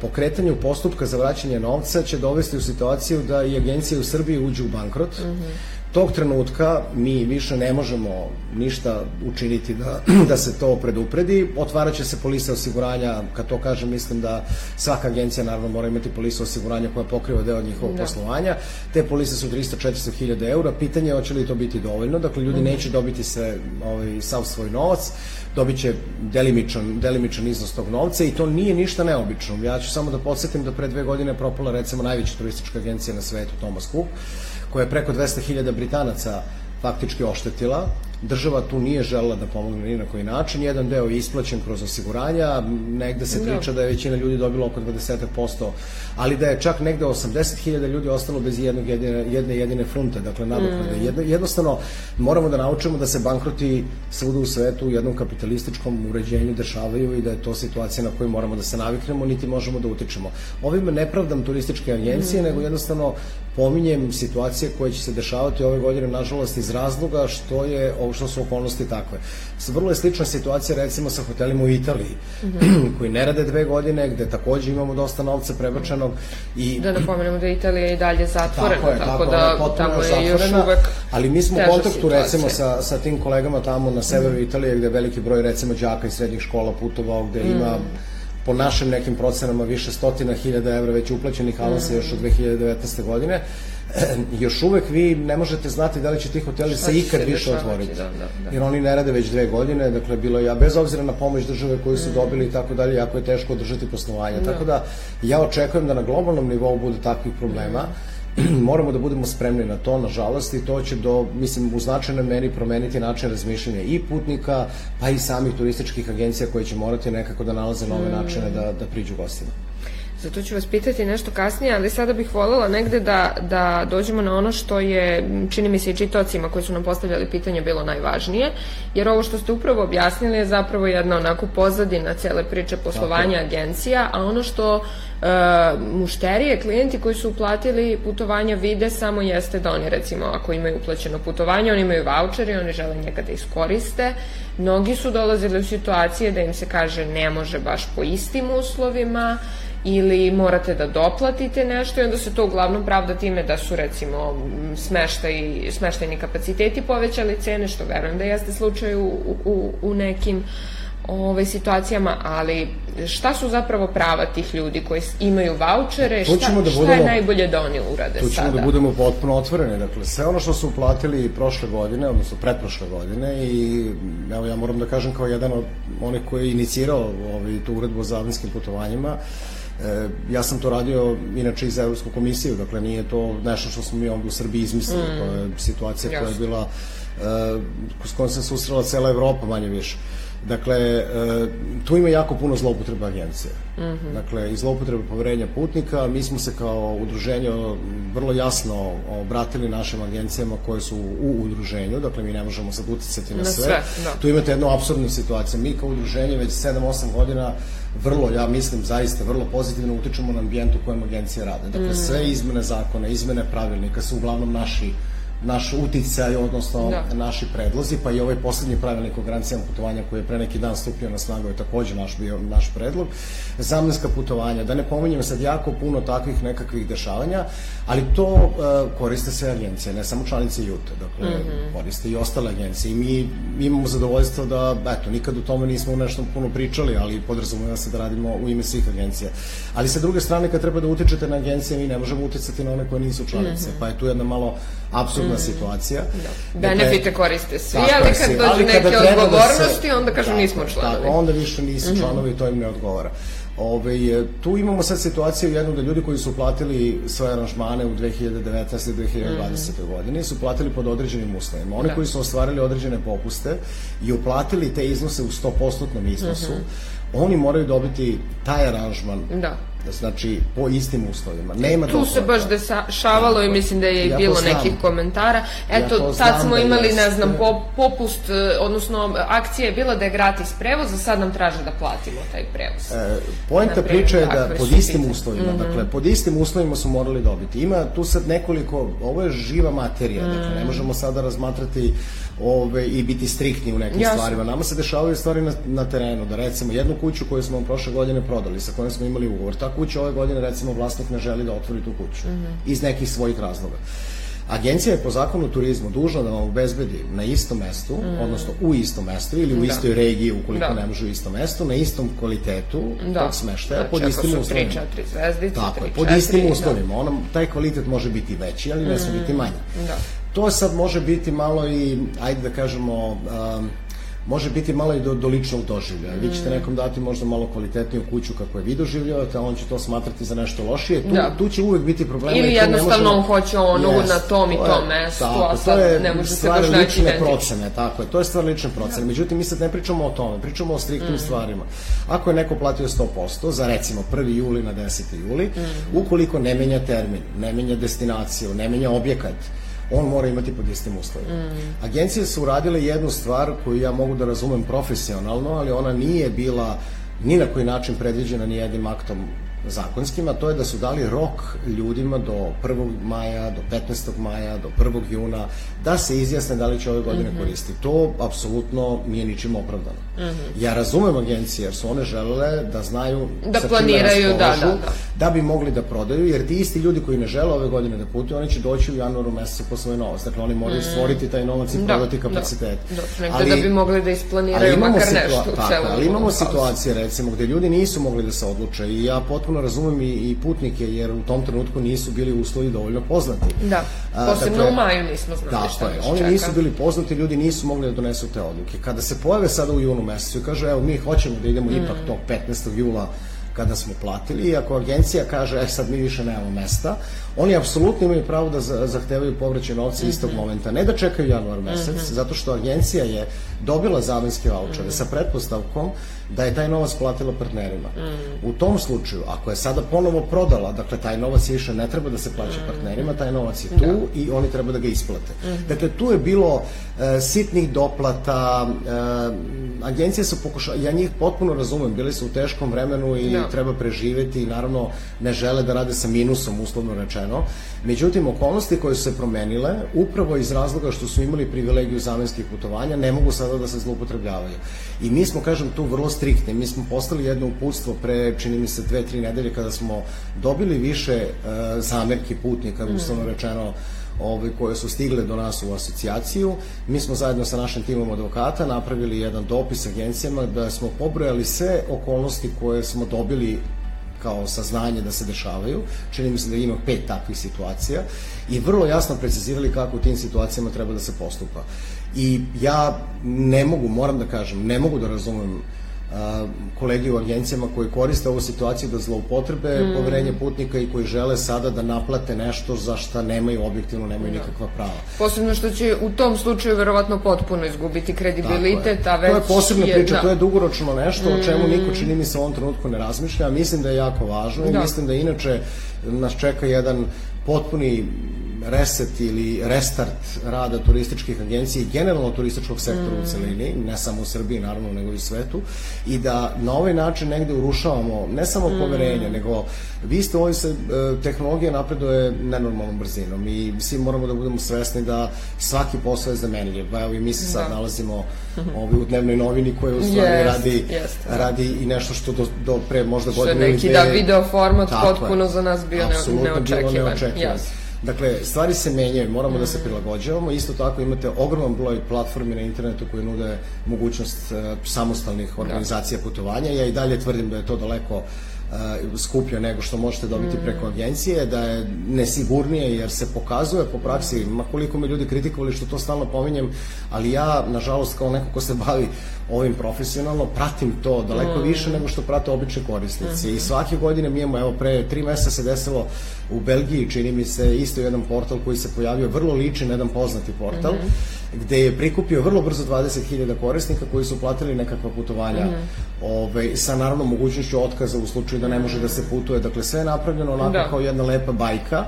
pokretanju postupka za vraćanje novca će dovesti u situaciju da i agencije u Srbiji uđu u bankrot. Mm -hmm tog trenutka mi više ne možemo ništa učiniti da, da se to predupredi. Otvaraće se polisa osiguranja, kad to kažem, mislim da svaka agencija naravno mora imati polisu osiguranja koja pokriva deo njihovog da. poslovanja. Te polise su 300-400 hiljada eura. Pitanje je hoće li to biti dovoljno. Dakle, ljudi mm. neće dobiti sve, ovaj, sav svoj novac dobit će delimičan, delimičan iznos tog novca i to nije ništa neobično. Ja ću samo da podsjetim da pre dve godine propala recimo najveća turistička agencija na svetu, Thomas Cook, koja je preko 200.000 Britanaca faktički oštetila država tu nije želela da pomogne ni na koji način, jedan deo je isplaćen kroz osiguranja, negde se da. priča da je većina ljudi dobila oko 20%, ali da je čak negde 80.000 ljudi ostalo bez jednog jedine, jedne jedine funte, dakle nadoknade. Mm. Jedno, jednostavno moramo da naučimo da se bankroti svuda u svetu u jednom kapitalističkom uređenju dešavaju i da je to situacija na koju moramo da se naviknemo, niti možemo da utičemo. Ovime ne pravdam turističke agencije, mm. nego jednostavno pominjem situacije koje će se dešavati ove godine, nažalost, iz razloga što je ovo što su okolnosti takve. Vrlo je slična situacija recimo sa hotelima u Italiji, mm -hmm. koji ne rade dve godine, gde takođe imamo dosta novca prebačenog. I... Da napomenemo da Italija i dalje zatvorena, tako, je, tako, tako da je, tamo je zatvorena, još uvek Ali mi smo u kontaktu situacija. recimo sa, sa tim kolegama tamo na severu mm. Italije, gde veliki broj recimo đaka iz srednjih škola putovao, gde mm. ima po našim nekim procenama više stotina hiljada evra već uplaćenih avansa mm. još od 2019. godine još uvek vi ne možete znati da li će ti hoteli se ikad se više otvoriti. Da, da, da. Jer oni ne rade već dve godine, dakle bilo ja bez obzira na pomoć države koju su dobili i tako dalje, jako je teško održati poslovanje. Da. Tako da ja očekujem da na globalnom nivou bude takvih problema. Mm. Moramo da budemo spremni na to, nažalost, i to će do, mislim, u značajnoj meri promeniti način razmišljanja i putnika, pa i samih turističkih agencija koje će morati nekako da nalaze nove mm. načine da, da priđu gostima. Zato ću vas pitati nešto kasnije, ali sada bih voljela negde da, da dođemo na ono što je, čini mi se i čitocima koji su nam postavljali pitanje, bilo najvažnije, jer ovo što ste upravo objasnili je zapravo jedna onako pozadina cele priče poslovanja Tako. agencija, a ono što e, mušterije, klijenti koji su uplatili putovanja vide samo jeste da oni recimo ako imaju uplaćeno putovanje, oni imaju vouchere, oni žele njega da iskoriste. Mnogi su dolazili u situacije da im se kaže ne može baš po istim uslovima, ili morate da doplatite nešto i onda se to uglavnom pravda time da su recimo smeštaj, smeštajni kapaciteti povećali cene, što verujem da jeste slučaj u, u, u nekim ovaj, situacijama, ali šta su zapravo prava tih ljudi koji imaju vouchere, šta, da budemo, šta je najbolje da oni urade sada? Tu ćemo sada? da budemo potpuno otvoreni, dakle sve ono što su uplatili prošle godine, odnosno pretprošle godine i evo ja moram da kažem kao jedan od onih koji je inicirao ovaj, tu uredbu o zavinskim putovanjima, E, ja sam to radio inače iz Evropsku komisiju, dakle nije to nešto što smo mi ovdje u Srbiji izmislili, mm. to je situacija Jasne. koja je bila e, s kojom se susrela cela Evropa manje više. Dakle, e, tu ima jako puno zloupotreba agencije. Mm -hmm. Dakle, i zloupotreba poverenja putnika. Mi smo se kao udruženje vrlo jasno obratili našim agencijama koje su u udruženju. Dakle, mi ne možemo sad uticati na, na sve. sve da. Tu imate jednu absurdnu situaciju. Mi kao udruženje već 7-8 godina vrlo, ja mislim, zaista vrlo pozitivno utičemo na ambijent u kojem agencije rade. Dakle, mm. sve izmene zakona, izmene pravilnika su uglavnom naši naš uticaj, odnosno da. naši predlozi, pa i ovaj poslednji pravilnik o garancijama putovanja koji je pre neki dan stupio na snagu je takođe naš bio naš predlog. Zamenska putovanja, da ne pominjem sad jako puno takvih nekakvih dešavanja, ali to uh, koriste se agencije, ne samo članice JUT, dakle mm -hmm. koriste i ostale agencije i mi, imamo zadovoljstvo da, eto, nikad o tome nismo u nešto puno pričali, ali podrazumeva se da radimo u ime svih agencija. Ali sa druge strane, kad treba da utičete na agencije, mi ne možemo uticati na one koje nisu članice, mm -hmm. pa je tu jedna malo apsurdna mm situacija. Da. Dakle, Benefite koriste svi, ali kad dođu neke odgovornosti, da se, onda kažu da, nismo članovi. Da, onda više nisu mm -hmm. članovi i to im ne odgovara. Ove, e, tu imamo sad situaciju jednu da ljudi koji su platili svoje aranžmane u 2019. i 2020. Mm. godini su platili pod određenim uslovima. Oni da. koji su ostvarili određene popuste i uplatili te iznose u 100% iznosu, mm -hmm. oni moraju dobiti taj aranžman da znači po istim uslovima. Nema tu se baš dešavalo i mislim da je ja bilo nekih komentara. Eto, ja sad smo da imali, jeste... ne znam, popust, e, odnosno akcija je bila da je gratis prevoz, a sad nam traže da platimo taj prevoz. E, poenta priče je da pod istim pitanje. uslovima, mm -hmm. dakle, pod istim uslovima su morali dobiti. Ima tu sad nekoliko, ovo je živa materija, mm -hmm. dakle, ne možemo sada razmatrati ove, i biti striktni u nekim Jasne. stvarima. Nama se dešavaju stvari na, na terenu, da recimo jednu kuću koju smo prošle godine prodali, sa kojom smo imali ugovor, ta kuća ove godine recimo vlasnik ne želi da otvori tu kuću, mm -hmm. iz nekih svojih razloga. Agencija je po zakonu turizmu dužna da vam obezbedi na istom mestu, mm. odnosno u istom mestu ili u da. istoj regiji ukoliko da. ne može u istom mestu, na istom kvalitetu da. tog smeštaja, znači, pod istim uslovima. Znači, ako su 3-4 zvezdice, Tako je, pod istim da. uslovima. Da. Ona, taj kvalitet može biti veći, ali ne mm. biti manji. Da. To sad može biti malo i, ajde da kažemo, um, može biti malo i do, do ličnog doživljaja. Mm. Vi ćete mm. nekom dati možda malo kvalitetniju kuću kako je vi doživljavate, a on će to smatrati za nešto lošije. Tu, da. tu će uvek biti problema. Ili jednostavno on hoće ono yes, na tom i tom mestu, tako, a sad to je ne može se baš naći lične procene, tako je. To je stvar lične procene. Da. Međutim, mi sad ne pričamo o tome, pričamo o striktnim mm. stvarima. Ako je neko platio 100% za recimo 1. juli na 10. juli, mm. ukoliko ne menja termin, ne menja destinaciju, ne menja objekat, on mora imati pod istim uslovima. Mm. Agencije su uradile jednu stvar koju ja mogu da razumem profesionalno, ali ona nije bila ni na koji način predviđena ni jednim aktom zakonskima, to je da su dali rok ljudima do 1. maja, do 15. maja, do 1. juna, da se izjasne da li će ove godine mm -hmm. koristiti. To apsolutno nije ničim opravdano. Mm -hmm. Ja razumem agencije, jer su one želele da znaju da planiraju, da, da, da. da bi mogli da prodaju, jer ti isti ljudi koji ne žele ove godine da putuju, oni će doći u januaru mesecu po svoj novac. Dakle, oni moraju mm. stvoriti taj novac i da, prodati kapacitet. Da, da, ali, da bi mogli da isplaniraju makar nešto celom. Ali imamo situacije, recimo, gde ljudi nisu mogli da se odluče i ja potpuno razumem i, i putnike, jer u tom trenutku nisu bili uslovi dovoljno poznati. Da, posebno dakle, u maju nismo znali da, šta je. Oni čeka. nisu bili poznati, ljudi nisu mogli da donesu te odluke. Kada se pojave sada u junu mesecu i kaže, evo, mi hoćemo da idemo mm. ipak tog 15. jula kada smo platili i ako agencija kaže, e sad mi više nemamo mesta, oni apsolutno imaju pravo da zahtevaju povraćaj novca mm -hmm. istog momenta. Ne da čekaju januar mesec, mm -hmm. zato što agencija je dobila zamenske vouchere mm -hmm. sa pretpostavkom da je taj novac platila partnerima. Mm. U tom slučaju, ako je sada ponovo prodala, dakle taj novac više ne treba da se plaća mm. partnerima, taj novac je tu da. i oni treba da ga isplate. Mm. Dakle, tu je bilo e, sitnih doplata, e, agencije su pokušale, ja njih potpuno razumem, bili su u teškom vremenu i da. treba preživeti i naravno ne žele da rade sa minusom, uslovno rečeno. Međutim, okolnosti koje su se promenile, upravo iz razloga što su imali privilegiju zamenskih putovanja, ne mogu sada da se zloupotrebljavaju. I mi smo, kažem, tu vrlo striktni. Mi smo postali jedno uputstvo pre, čini mi se, dve, tri nedelje kada smo dobili više uh, zamerki putnika, mm. uslovno rečeno, ovaj, koje su stigle do nas u asocijaciju. Mi smo zajedno sa našim timom advokata napravili jedan dopis agencijama da smo pobrojali sve okolnosti koje smo dobili kao saznanje da se dešavaju. Čini mi se da ima pet takvih situacija i vrlo jasno precizirali kako u tim situacijama treba da se postupa. I ja ne mogu, moram da kažem, ne mogu da razumem kolegi u agencijama koji koriste ovu situaciju da zloupotrebe mm. poverenje putnika i koji žele sada da naplate nešto za šta nemaju, objektivno nemaju da. nikakva prava. Posebno što će u tom slučaju verovatno potpuno izgubiti kredibilitet, a već... To je posebna je, priča, da. to je dugoročno nešto mm. o čemu niko mm. čini mi se u ovom trenutku ne razmišlja, mislim da je jako važno da. i mislim da inače nas čeka jedan potpuni reset ili restart rada turističkih agencija i generalno turističkog sektora mm. u celini, ne samo u Srbiji naravno, nego i svetu, i da na ovaj način negde urušavamo ne samo mm. poverenje, nego vi ste ovoj se, e, tehnologija napreduje nenormalnom brzinom i svi moramo da budemo svesni da svaki posao je zamenljiv. Pa evo i mi se sad da. nalazimo ovi, u dnevnoj novini koja u stvari yes, radi, yes, radi i nešto što do, do pre možda godine ili dve... Što neki da video format potpuno je. za nas bio neočekivan. Bilo neočekivan. Yes. Dakle, stvari se menjaju, moramo da se prilagođavamo. Isto tako imate ogroman broj platformi na internetu koji nude mogućnost uh, samostalnih da. organizacija putovanja. Ja i dalje tvrdim da je to daleko uh, skuplje nego što možete dobiti mm. preko agencije, da je nesigurnije jer se pokazuje po praksi, ma koliko me ljudi kritikovali što to stalno pominjem, ali ja, nažalost, kao neko ko se bavi ovim profesionalno, pratim to daleko mm. više nego što prate obični korisnici. Mm. I svake godine mi imamo, evo, pre tri meseca se desilo u Belgiji, čini mi se, isto jedan portal koji se pojavio, vrlo liči na jedan poznati portal, mm -hmm. Gde je prikupio vrlo brzo 20.000 korisnika koji su platili nekakva putovanja mm -hmm. ovaj, sa naravno mogućnošću otkaza u slučaju da ne može da se putuje. Dakle, sve je napravljeno onako da. kao jedna lepa bajka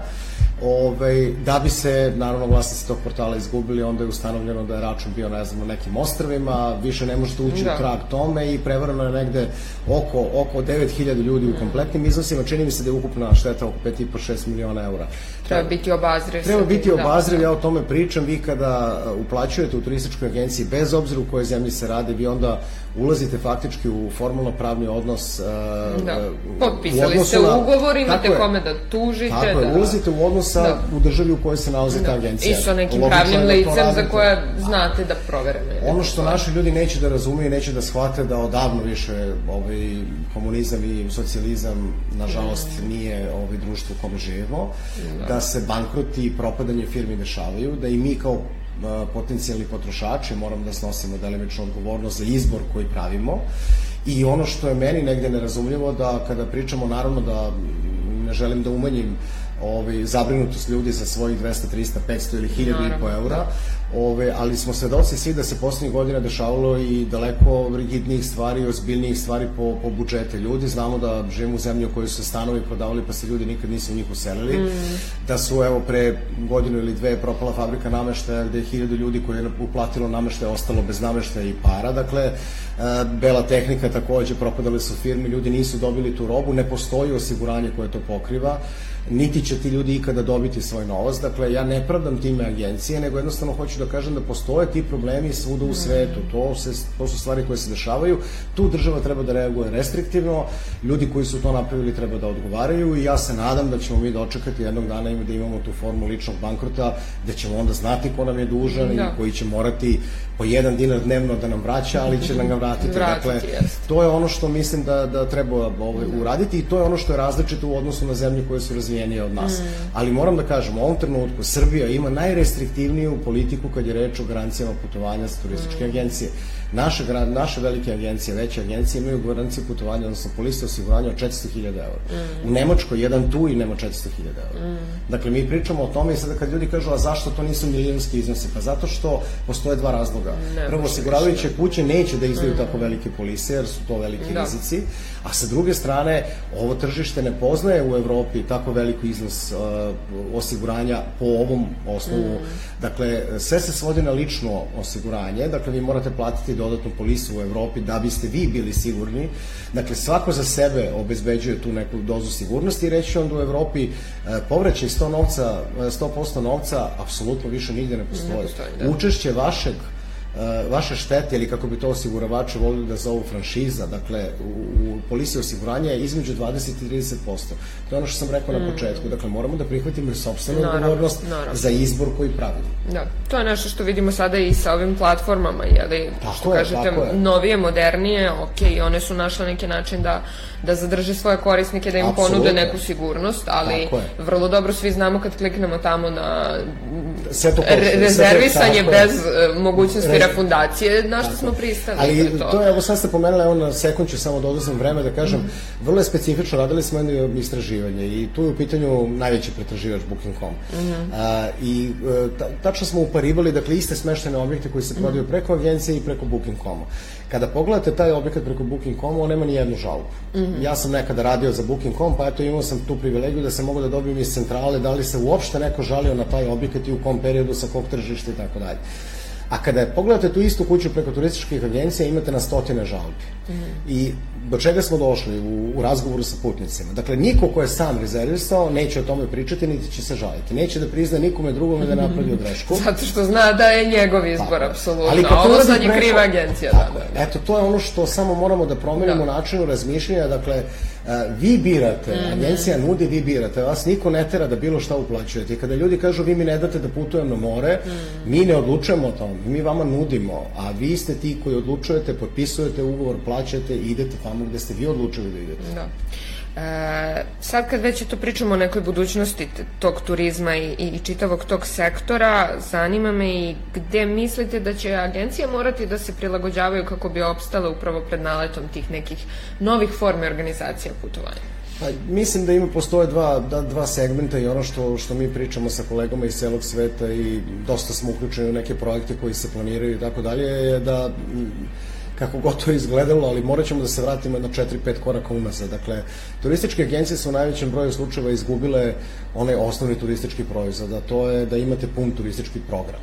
Ovaj, da bi se, naravno, vlasnici tog portala izgubili, onda je ustanovljeno da je račun bio, ne znam, na nekim ostrvima, više ne možete ući da. u trag tome i prevarano je negde oko, oko 9000 ljudi u kompletnim iznosima. Čini mi se da je ukupna šteta oko 5,5-6 miliona eura. Treba biti obazriv. Treba biti da. obazriv, da. ja o tome pričam. Vi kada uplaćujete u turističkoj agenciji, bez obzira u kojoj zemlji se radi, vi onda ulazite faktički u formalno pravni odnos uh, Da. u Potpisali ste na- ugovor, imate je. kome da tužite. Tako je, da... ulazite u odnos sa, Da. u državi u kojoj se nalazi ta Da. agencija. I sa nekim Logično pravnim je da licem za koje znate da provere. ne Ono što naši ljudi neće da razumiju i neće da shvate da odavno više ovaj, komunizam i socijalizam nažalost nije ovaj, društvo u kome živimo, da. se bankroti i propadanje firmi dešavaju, da i mi kao potencijalni potrošači moramo da snosimo delimičnu odgovornost za izbor koji pravimo. I ono što je meni negde nerazumljivo da kada pričamo naravno da ne želim da umanjim ovaj, zabrinutost ljudi za svojih 200, 300, 500 ili 1000 i po eura, ove, ali smo svedoci svi da se poslednjih godina dešavalo i daleko rigidnijih stvari i ozbiljnijih stvari po, po budžete ljudi. Znamo da živimo u zemlji u kojoj su se stanovi prodavali pa se ljudi nikad nisu u njih uselili. Mm. Da su evo pre godinu ili dve propala fabrika nameštaja gde je hiljadu ljudi koji je uplatilo nameštaje ostalo bez nameštaja i para. Dakle, e, bela tehnika takođe propadale su firme, ljudi nisu dobili tu robu, ne postoji osiguranje koje to pokriva niti će ti ljudi ikada dobiti svoj novac. Dakle, ja ne pravdam time agencije, nego jednostavno hoću da kažem da postoje ti problemi svuda u svetu. To, se, to su stvari koje se dešavaju. Tu država treba da reaguje restriktivno, ljudi koji su to napravili treba da odgovaraju i ja se nadam da ćemo mi dočekati jednog dana da imamo tu formu ličnog bankrota, da ćemo onda znati ko nam je dužan Da. i koji će morati po jedan dinar dnevno da nam vraća, ali će nam ga vratiti. Vratiti, dakle, jeste. to je ono što mislim da, da treba ovaj, uraditi i to je ono što je različito u odnosu na zemlje koje su razvijenije od nas. Ali moram da kažem, u ovom trenutku Srbija ima najrestriktivniju politiku kad je reč o garancijama putovanja za turističke agencije. Naše, naše velike agencije, veće agencije imaju garancije putovanja, odnosno poliste osiguranja od 400.000 eura. U Nemačkoj jedan tu i nema 400.000 eura. Dakle, mi pričamo o tome i sada kad ljudi kažu, a zašto to nisu milijonski iznosi? Pa zato što postoje dva razloga. Ne Prvo, osiguravajuće kuće neće da izdaju tako velike polise, jer su to veliki Da. rizici, a sa druge strane, ovo tržište ne poznaje u Evropi tako veliko iznos uh, osiguranja po ovom osnovu. Dakle, sve se svodi na lično osiguranje, dakle, vi morate platiti dodatnu polisu u Evropi da biste vi bili sigurni. Dakle, svako za sebe obezbeđuje tu neku dozu sigurnosti i reći ću vam da u Evropi uh, povraćaj 100 novca, uh, 100% novca apsolutno više nigde ne postoji. postoji, da. Učešće vašeg e, vaše štete ili kako bi to osiguravači volili da zovu franšiza, dakle u, u polisiji osiguranja je između 20 i 30%. To je ono što sam rekao na početku. Dakle, moramo da prihvatimo Mm. Naravno, odgovornost za izbor koji pravimo. Da, to je nešto što vidimo sada i sa ovim platformama, jeli, Tako što je, kažete, je. novije, modernije, ok, one su našle neki način da, da zadrže svoje korisnike, da im Apsolutno. ponude neku sigurnost, ali Tako je. vrlo dobro svi znamo kad kliknemo tamo na re- rezervisanje tako je. bez e, mogućnosti Rez- refundacije, na što smo pristali. Ali to je to je, evo sad ste pomenuli, evo na sekund ću samo da oduzmem vreme da kažem, vrlo je specifično, radili smo jedno istraživanje i tu je u pitanju najveći pretraživač Booking.com. A, I e, ta, tačno smo uparivali, dakle, iste smeštene objekte koji se prodaju preko agencije i preko Booking.com. Kada pogledate taj objekat preko Booking.com, on nema ni jednu žalbu. Ja sam nekada radio za Booking.com, pa eto imao sam tu privilegiju da sam mogu da dobijem iz centrale da li se uopšte neko žalio na taj objekat i u kom periodu, sa kog tržišta i tako dalje. A kada pogledate tu istu kuću preko turističkih agencija, imate na stotine žalbi. I do čega smo došli u, u razgovoru sa putnicima? Dakle, niko ko je sam rezervisao neće o tome pričati, niti će se žaliti. Neće da prizna nikome drugome da je napravio grešku. Zato što zna da je njegov izbor, je. apsolutno. Ali kad ovo sad je preko- kriva agencija. Da, Tako da. je. Eto, to je ono što samo moramo da promenimo Da. načinu razmišljanja. Dakle, e, vi birate, Mhm. agencija nudi, vi birate. Vas niko ne tera da bilo šta uplaćujete. I kada ljudi kažu vi mi ne date da putujem na more, Mhm. mi ne odlučujemo o tome. Mi vama nudimo, a vi ste ti koji odlučujete, potpisujete ugovor, plaćate i idete tamo gde ste vi odlučili da idete. Da. E, sad kad već to pričamo o nekoj budućnosti tog turizma i, i čitavog tog sektora, zanima me i gde mislite da će agencije morati da se prilagođavaju kako bi opstale upravo pred naletom tih nekih novih forme organizacija putovanja? Pa, mislim da ima postoje dva, da, dva segmenta i ono što, što mi pričamo sa kolegama iz celog sveta i dosta smo uključeni u neke projekte koji se planiraju i tako dalje, je da kako god to izgledalo, ali morat ćemo da se vratimo na 4-5 koraka unazad. Dakle, turističke agencije su u najvećem broju slučajeva izgubile onaj osnovni turistički proizvod, a to je da imate pun turistički program.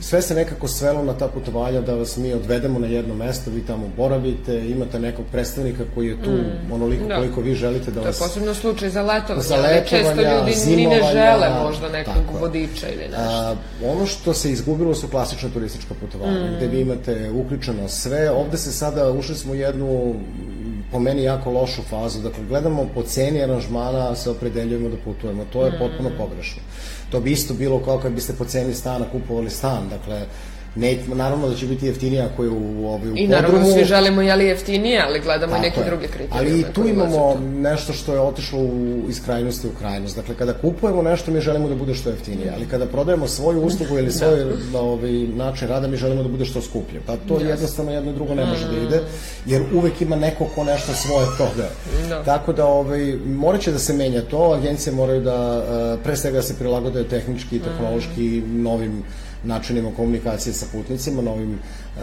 Sve se nekako svelo na ta putovanja da vas mi odvedemo na jedno mesto, vi tamo boravite, imate nekog predstavnika koji je tu onoliko Da. koliko vi želite da To je vas posebno slučaj za letovanje, Za ali često letovanja, ljudi ni ne zimovanja, žele možda nekog vodiča ili nešto. A, ono što se izgubilo su klasična turistička putovanja, gde vi imate uključeno sve. Ovde se sada, ušli smo u jednu po meni jako lošu fazu. Dakle, gledamo po ceni aranžmana, se opredeljujemo da putujemo. To je potpuno pogrešno. To bi isto bilo kao kad biste po ceni stana kupovali stan. Dakle, ne, naravno da će biti jeftinija ako je u, ovaj, u I naravno podrumu. svi želimo jeli jeftinije, ali gledamo i Tako neke je. druge kriterijume. Ali i tu u imamo to. nešto što je otišlo u, iz krajnosti u krajnost. Dakle, kada kupujemo nešto, mi želimo da bude što jeftinije, ali kada prodajemo svoju uslugu ili svoj ovaj, način rada, mi želimo da bude što skuplje. Pa to jednostavno jedno i drugo ne može da ide, jer uvek ima neko ko nešto svoje prodaje. Da. Tako da ovaj, morat će da se menja to, agencije moraju da, eh, pre svega da se prilagode tehnički i tehnološki novim načinima komunikacije sa putnicima, novim uh,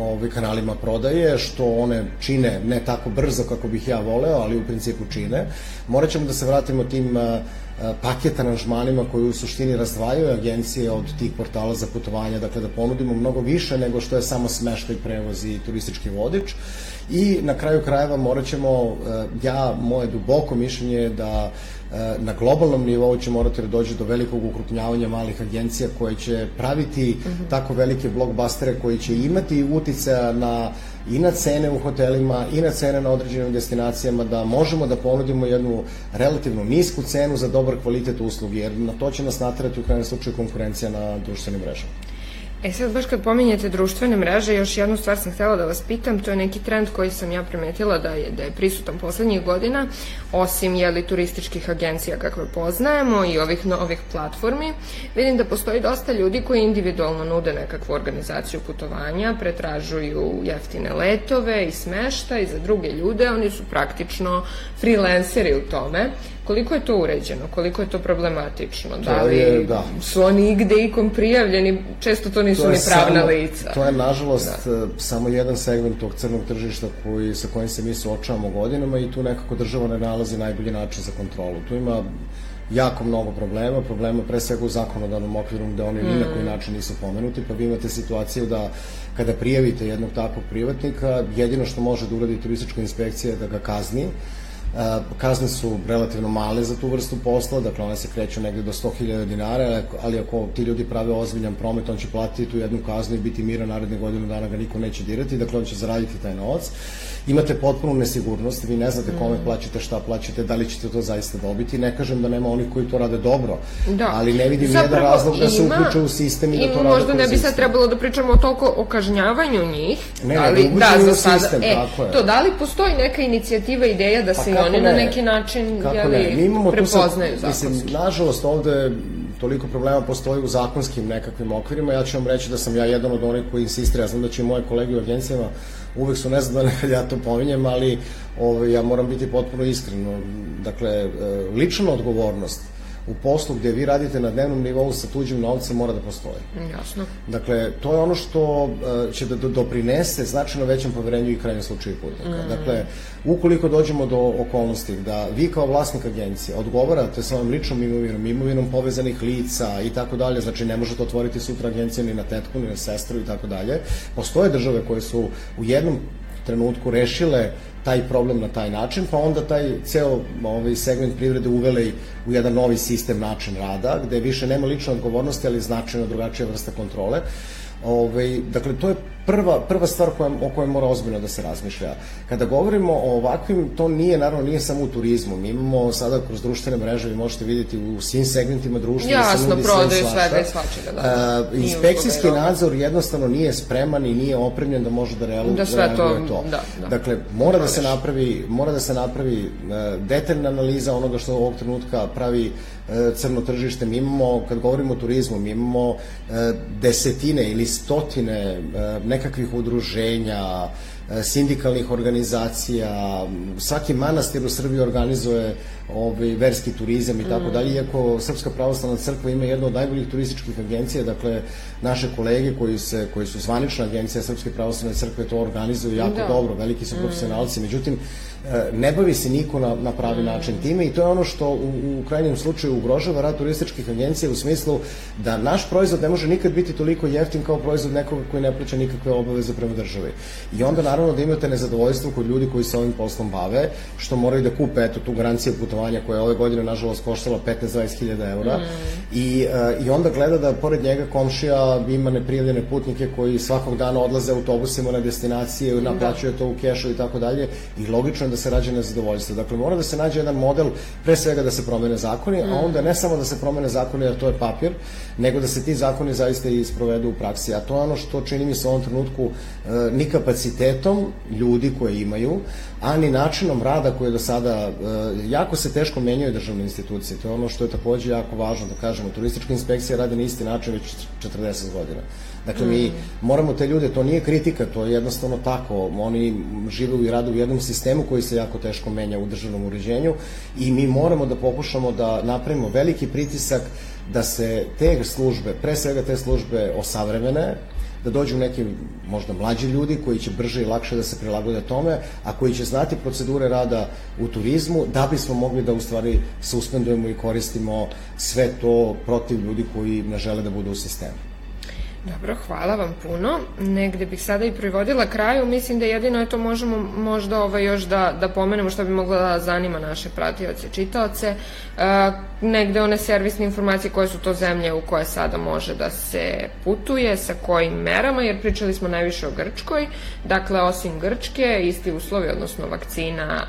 ovaj, kanalima prodaje, što one čine ne tako brzo kako bih ja voleo, ali u principu čine. Morat ćemo da se vratimo tim uh, paket aranžmanima koji u suštini razdvajaju agencije od tih portala za putovanja, dakle da ponudimo mnogo više nego što je samo smeštaj, prevoz i turistički vodič. I na kraju krajeva morat ćemo, e, ja, moje duboko mišljenje je da na globalnom nivou će morati da dođe do velikog ukrupnjavanja malih agencija koje će praviti tako velike blockbustere koji će imati uticaja na i na cene u hotelima i na cene na određenim destinacijama da možemo da ponudimo jednu relativno nisku cenu za dobar kvalitet usluge jer na to će nas natrati u krajnjem slučaju konkurencija na društvenim mrežama. E sad, baš kad pominjete društvene mreže, još jednu stvar sam htela da vas pitam, to je neki trend koji sam ja primetila da je, da je prisutan poslednjih godina, osim jeli, turističkih agencija kakve poznajemo i ovih novih platformi, vidim da postoji dosta ljudi koji individualno nude nekakvu organizaciju putovanja, pretražuju jeftine letove i smešta i za druge ljude, oni su praktično freelanceri u tome. Koliko je to uređeno? Koliko je to problematično? Da To li je, da. su oni igde ikom prijavljeni? Često to nisu ni pravna samo- lica. To je, nažalost, da. samo jedan segment tog crnog tržišta koji, sa kojim se mi suočavamo godinama i tu nekako država ne nalazi najbolji način za kontrolu. Tu ima jako mnogo problema, problema pre svega u zakonodavnom okviru gde oni ni na koji način nisu pomenuti, pa vi imate situaciju da kada prijavite jednog takvog privatnika, jedino što može da uradi turistička inspekcija je da ga kazni, kazne su relativno male za tu vrstu posla, dakle one se kreću negde do 100.000 dinara, ali ako- ti ljudi prave ozbiljan promet, on će platiti tu jednu kaznu i biti miran naredne godinu dana ga niko neće dirati, dakle on će zaraditi taj novac. Imate potpunu nesigurnost, vi ne znate kome plaćate, šta plaćate, da li ćete to zaista dobiti. Ne kažem da nema onih koji to rade dobro, Da. ali ne vidim Zapravo nijedan razlog da se uključe u sistem i da to rade možda ne bi sad trebalo da pričamo toliko o kažnjavanju njih, Ne, ali da da, za sada. sistem, e, tako je. to da li postoji neka inicijativa, ideja da Pa se i oni na ne? neki način Kako jeli, ne? Mi imamo tu sad, prepoznaju zakonski? mislim, nažalost ovde toliko problema postoji u zakonskim nekakvim okvirima. Ja ću vam reći da sam ja jedan od onih koji insistira. Ja znam da će moje kolege u agencijama uvek su nezadovoljne kad ja to pominjem, ali ovaj, ja moram biti potpuno iskren. Dakle, e, lična odgovornost u poslu gde vi radite na dnevnom nivou sa tuđim novcem mora da postoji. Jasno. Dakle, to je ono što e, će da do- doprinese značajno većem poverenju i krajnjem slučaju putnika. Dakle, ukoliko dođemo do okolnosti da vi kao vlasnik agencije odgovarate sa ovim ličnom imovinom, imovinom povezanih lica i tako dalje, znači ne možete otvoriti sutra agenciju ni na tetku, ni na sestru i tako dalje. Postoje države koje su u jednom trenutku rešile taj problem na taj način, pa onda taj ceo ovaj segment privrede uvele u jedan novi sistem način rada, gde više nema lične odgovornosti, ali značajno drugačija vrsta kontrole. Ove, dakle, to je prva, prva stvar koja, o kojoj mora ozbiljno da se razmišlja. Kada govorimo o ovakvim, to nije, naravno, nije samo u turizmu. Mi imamo sada kroz društvene mreže, vi možete vidjeti u svim segmentima društva. da se Jasno, sve i prodaju svega i svačega, da, da. Nije inspekcijski nadzor jednostavno nije spreman i nije opremljen da može da reaguje Da sve to- to. da, da. Dakle, mora da se napravi, mora da se napravi e, detaljna analiza onoga što ovog trenutka pravi e, crno tržište. Mi imamo, kad govorimo o turizmu, mi imamo desetine ili stotine nekakvih udruženja, e, sindikalnih organizacija, svaki manastir u Srbiji organizuje ovaj, verski turizam i tako dalje, iako Srpska pravoslavna crkva ima jednu od najboljih turističkih agencija, dakle, naše kolege koji, se, koji su zvanična agencija Srpske pravoslavne crkve to organizuju jako Da. dobro, veliki su profesionalci, međutim, ne bavi se niko na, na pravi način time i to je ono što u, u krajnjem slučaju ugrožava rad turističkih agencija u smislu da naš proizvod ne može nikad biti toliko jeftin kao proizvod nekoga koji ne plaća nikakve obaveze prema državi. I onda naravno da imate nezadovoljstvo kod ljudi koji se ovim poslom bave, što moraju da kupe eto, tu garanciju putovanja koja je ove godine nažalost koštala 15-20 hiljada eura mm. I, uh, i onda gleda da pored njega komšija ima neprijavljene putnike koji svakog dana odlaze autobusima na destinacije, da. naplaćuje to u kešu i tako dalje i logično da se rađe nezadovoljstvo. Dakle, mora da se nađe jedan model, pre svega da se promene zakoni, a onda ne samo da se promene zakoni, a to je papir, nego da se ti zakoni zaista i isprovedu u praksi. A to je ono što čini mi se u ovom trenutku e, ni kapacitetom ljudi koje imaju, a ni načinom rada koje do sada e, jako se teško menjaju državne institucije. To je ono što je takođe jako važno da kažemo. Turistička inspekcija radi na isti način već 40 godina. Dakle, mi moramo te ljude, to nije kritika, to je jednostavno tako. Oni žive i rade u jednom sistemu koji se jako teško menja u državnom uređenju i mi moramo da pokušamo da napravimo veliki pritisak da se te službe, pre svega te službe osavremene, da dođu neki možda mlađi ljudi koji će brže i lakše da se prilagode tome, a koji će znati procedure rada u turizmu da bismo mogli da u stvari suspendujemo i koristimo sve to protiv ljudi koji ne žele da budu u sistemu. Dobro, hvala vam puno. Negde bih sada i privodila kraju. Mislim da jedino je to možemo možda ovaj, još da, da pomenemo što bi mogla da zanima naše pratioce, čitaoce. E, negde one servisne informacije koje su to zemlje u koje sada može da se putuje, sa kojim merama, jer pričali smo najviše o Grčkoj. Dakle, osim Grčke, isti uslovi, odnosno vakcina,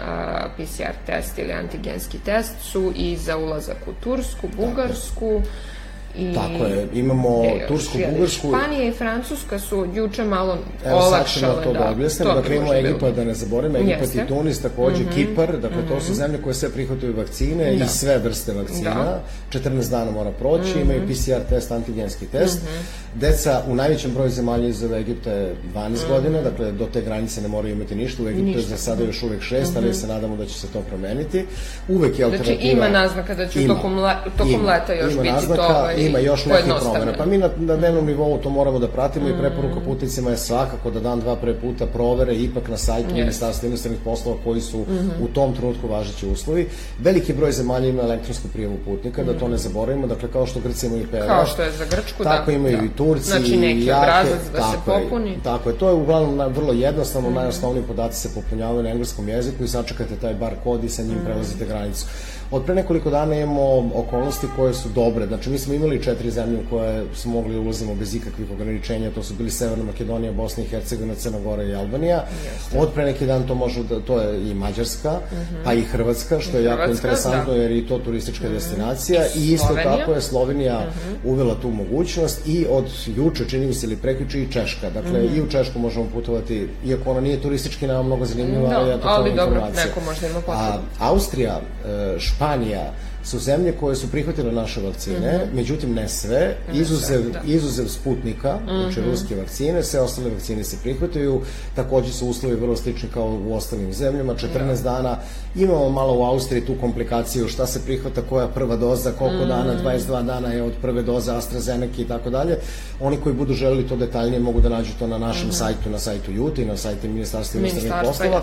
PCR test ili antigenski test su i za ulazak u Tursku, Bugarsku, Tako I Tako je, imamo je Tursku, Bugarsku. Španija i Francuska su juče malo Evo, olakšale. Evo to da, da objasnim, dakle imamo Egipat, da ne zaboravimo, Egipat Jeste. i Tunis, takođe mm -hmm. Kipar, dakle mm -hmm. to su mhm. zemlje koje sve prihvataju vakcine da. i sve vrste vakcina, da. 14 dana mora proći, mm -hmm. imaju PCR test, antigenski test. Mm -hmm. Deca u najvećem broju zemalja iz Egipta je 12 mm -hmm. godina, dakle do te granice ne moraju imati ništa, u Egiptu ništa. je za sada još uvek 6, mm -hmm. ali mhm. se nadamo da će se to promeniti. Uvek je alternativa... Znači ima naznaka da će ima, tokom, le, tokom ima, leta još ima biti naznaka, to ovaj, ima još neki promena. Pa mi na, na dnevnom nivou to moramo da pratimo mm. i preporuka putnicima je svakako da dan, dva pre puta provere ipak na sajtu yes. Ministarstva inostranih poslova koji su mm -hmm. u tom trenutku važeći uslovi. Veliki broj zemalja ima elektronsku prijavu putnika, mm. da to ne zaboravimo, dakle kao što Grci imaju PR. Kao što je za Grčku, tako da. imaju da. i Turci. Znači neki jake, obrazac da se popuni. Je, tako je, to je uglavnom na, vrlo jednostavno, mm. najosnovniji podaci se popunjavaju na engleskom jeziku i sačekate taj bar kod i sa njim mm. prelazite granicu. Od pre nekoliko dana imamo okolnosti koje su dobre. Znači, mi smo imali četiri zemlje u koje smo mogli da ulazimo bez ikakvih ograničenja. To su bili Severna Makedonija, Bosna i Hercegovina, Crna Gora i Albanija. Jeste. Od pre neki dan to može da, to je i Mađarska, mhm. -huh. pa i Hrvatska, što je Hrvatska, jako interesantno da. jer i to turistička mhm. -huh. destinacija. I isto Slovenija. tako je Slovenija mhm. -huh. uvela tu mogućnost i od juče, čini mi se, ili prekjuče i Češka. Dakle, uh -huh. i u Češku možemo putovati, iako ona nije turistički nama mnogo zanimljiva, no, ali ja to ali dobro, neko možda ima potrebu. A Austrija, e, Španija su zemlje koje su prihvatile naše vakcine, mm -hmm. međutim ne sve, izuzev, da. izuzev Sputnika, mm -hmm. znači mhm. ruske vakcine, sve ostale vakcine se prihvataju, takođe su uslovi vrlo slični kao u ostalim zemljama, 14 da. dana, imamo malo u Austriji tu komplikaciju šta se prihvata, koja prva doza, koliko mm dana, 22 dana je od prve doze AstraZeneca i tako dalje. Oni koji budu želeli to detaljnije mogu da nađu to na našem mm sajtu, na sajtu JUTI, na sajtu Ministarstva inostranih poslova.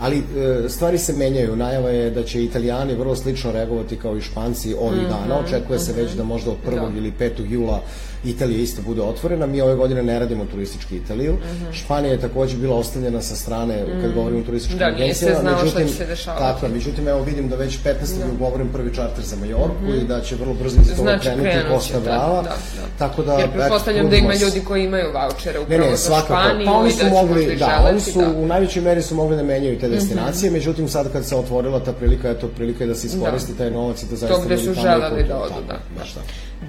Ali e, stvari se menjaju. Najava je da će Italijani vrlo slično reagovati kao i Španci ovih mm -hmm, dana. Očekuje mm -hmm. se već da možda od 1. Da. ili 5. jula Italija isto bude otvorena. Mi ove godine ne radimo turistički Italiju. Mm -hmm. Španija je takođe bila ostavljena sa strane kad govorimo o turističkim da, agencijama. Da, nije se znao šta će se dešavati. Tako, međutim, evo vidim da već 15. Da. ugovorim prvi čarter za Majorku mm -hmm. i da će vrlo brzo iz toga znači, krenuti Costa da, Brava. Da, da. Tako da, Jer pretpostavljam da ima ljudi koji imaju vouchere upravo ne, ne, za Španiju pa oni su da mogli, da, oni su da. u najvećoj meri su mogli da menjaju te mhm. destinacije, mm -hmm. međutim sad kad se otvorila ta prilika, eto prilika je da se iskoristi da. taj novac i da zaista to gde su želeli da odu, da. da.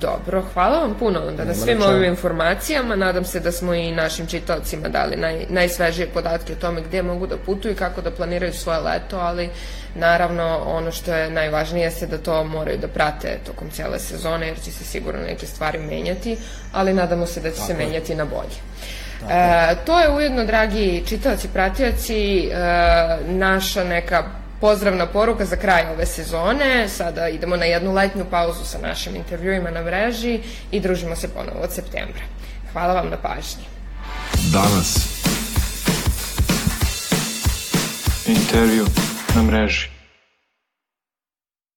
Dobro, hvala vam puno onda na svim ovim informacijama. Nadam se da smo i našim čitaocima dali naj, najsvežije podatke o tome gde mogu da putuju i kako da planiraju svoje leto, ali naravno ono što je najvažnije jeste da to moraju da prate tokom cijele sezone, jer će se sigurno neke stvari menjati, ali nadamo se da će Tako se menjati na bolje. E, to je ujedno, dragi čitaoci, pratioci, e, naša neka pozdravna poruka za kraj ove sezone. Sada idemo na jednu letnju pauzu sa našim intervjuima na mreži i družimo se ponovo od septembra. Hvala vam na pažnji. Danas. Intervju na mreži.